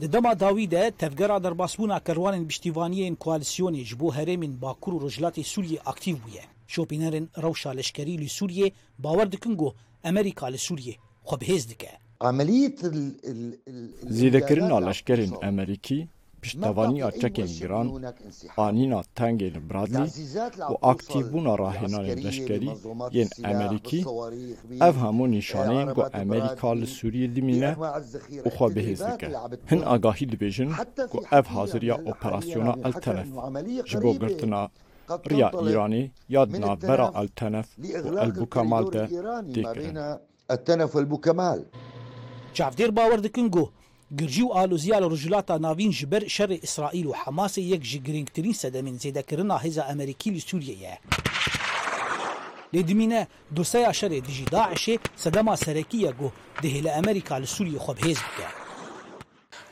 د دما داوی د تفګر در باسبونا کروان بشتیوانی ان کوالسیون جبو هرم باکور رجلات سولی اکټیو وي شوبینرن روشا لشکری ل سوری باور د امریکا ل سوری خو بهز دکه عملیت ال ال ال زیدکرن لشکرین امریکی پشتوانی آچکین گران آنینا تنگین برادلی و اکتیبون راهنان لشکری ین یعنی امریکی او همو نشانه این گو امریکا لسوری دیمینه او خواه به هزدکه هن آگاهی دبیجن گو او حاضریا اپراسیونا التنف جبو گرتنا؟ ریا یاد نابرا التنف و البوکمال ده دیکرن التنف و البوکمال چافدیر باور دکنگو گرجی و ئالوزیا لە ڕژلاتە ناوین ji ber şerê İsraîl û Hemasê yek ji girîngtirîn sedemên zêdekirina hêza Amerîkî li Sûriyeyê. Lê dimîne doseya şerê dijî Daişê sedema serekî ye got dihê li Amerîka li Sûriyê xwe bihêz bike.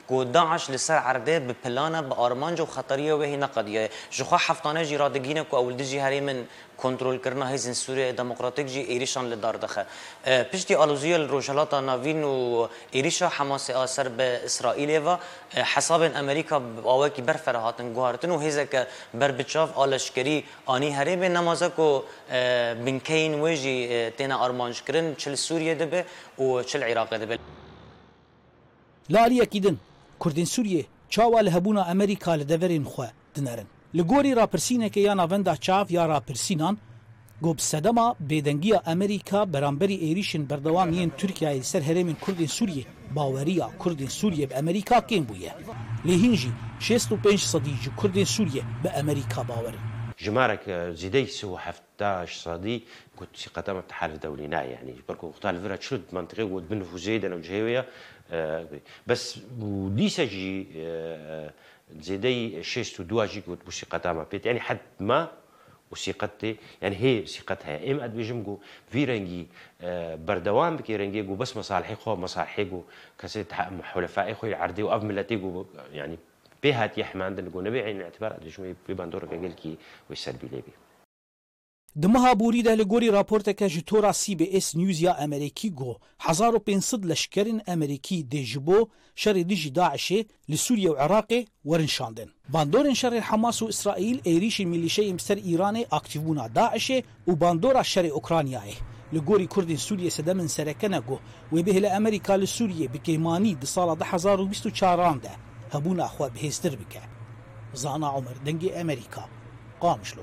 کو داعش لسر عربه بپلانه به آرمانج و خطریه و هینا قضیه جخوا حفتانه جی رادگینه کو اول دجی هری من کنترل کرنا هیزن سوریه دموکراتیک جی ایریشان لدار دخه. پشتی آلوزیه روشالاتا ناوین و ایریشا حماس آسر به اسرائیل و حساب امریکا آوکی بر فرهاتن گوهرتن و هیزه که بر بچاف آلشکری آنی هری به نمازه کو بنکین ویجی تینا آرمانج کرن چل سوریه دبه و چل عراق دبه. لاریەکی din کوردین سووریە چاوا لە هەبوونا ئەمریکا لە دەverên خوێ دنەرن li gorî rapirسîneke ya navenda çav ya rapirسînan Gopsedema bêdengiya Amerika beramberî êrişin berdewamiyên Türkiyeyê ser herêmên Kurdên Sûriyê baweriya Kurdên Sûriye bi Amerika kêm bûye. Lêhin jî 65 sedî ji Kurdên Sûriye bi Amerika bawerin. جمارك زيدي سو 17 صدي كنت قدام التحالف الدولي يعني. بركو أختار الفرا تشد منطقه ود بنفوزيه أنا وجهويه بس وديسا جي زيدي شيست ودوا جي كنت بوسي قدام بيت. يعني حد ما وثيقتي يعني هي ثقتها. ام اد بيجمجو في رنجي بردوام بكي رنجي بس مصالحي خو مصالحي كسيت حلفائي خو عردي واب ملتي جو يعني بهات يحمى عندنا جو نبي عين الاعتبار ادري شو ببندور قال كي ويسلبي ليبي دمها بوری ده لگوری راپورتکه ji tora CBS News ya Amerîkî got 1500 leşkerên Amerîkî dê ji bo şerê dijî Daişê li Sûriye û Iraqê werin şandin. Bandorên şerê Hemas û İsraîl êrişên milîşeyên ser İranê aktivbûna Daişê û bandora şerê Ukraynayê. Li gorî Kurdên Sûriye sedemên serekene got wê bihê li Amerîka li Sûriye bi kêmanî di sala 2024 de هبون اخوا هستر بك زانا عمر دنجي أمريكا قامشلو.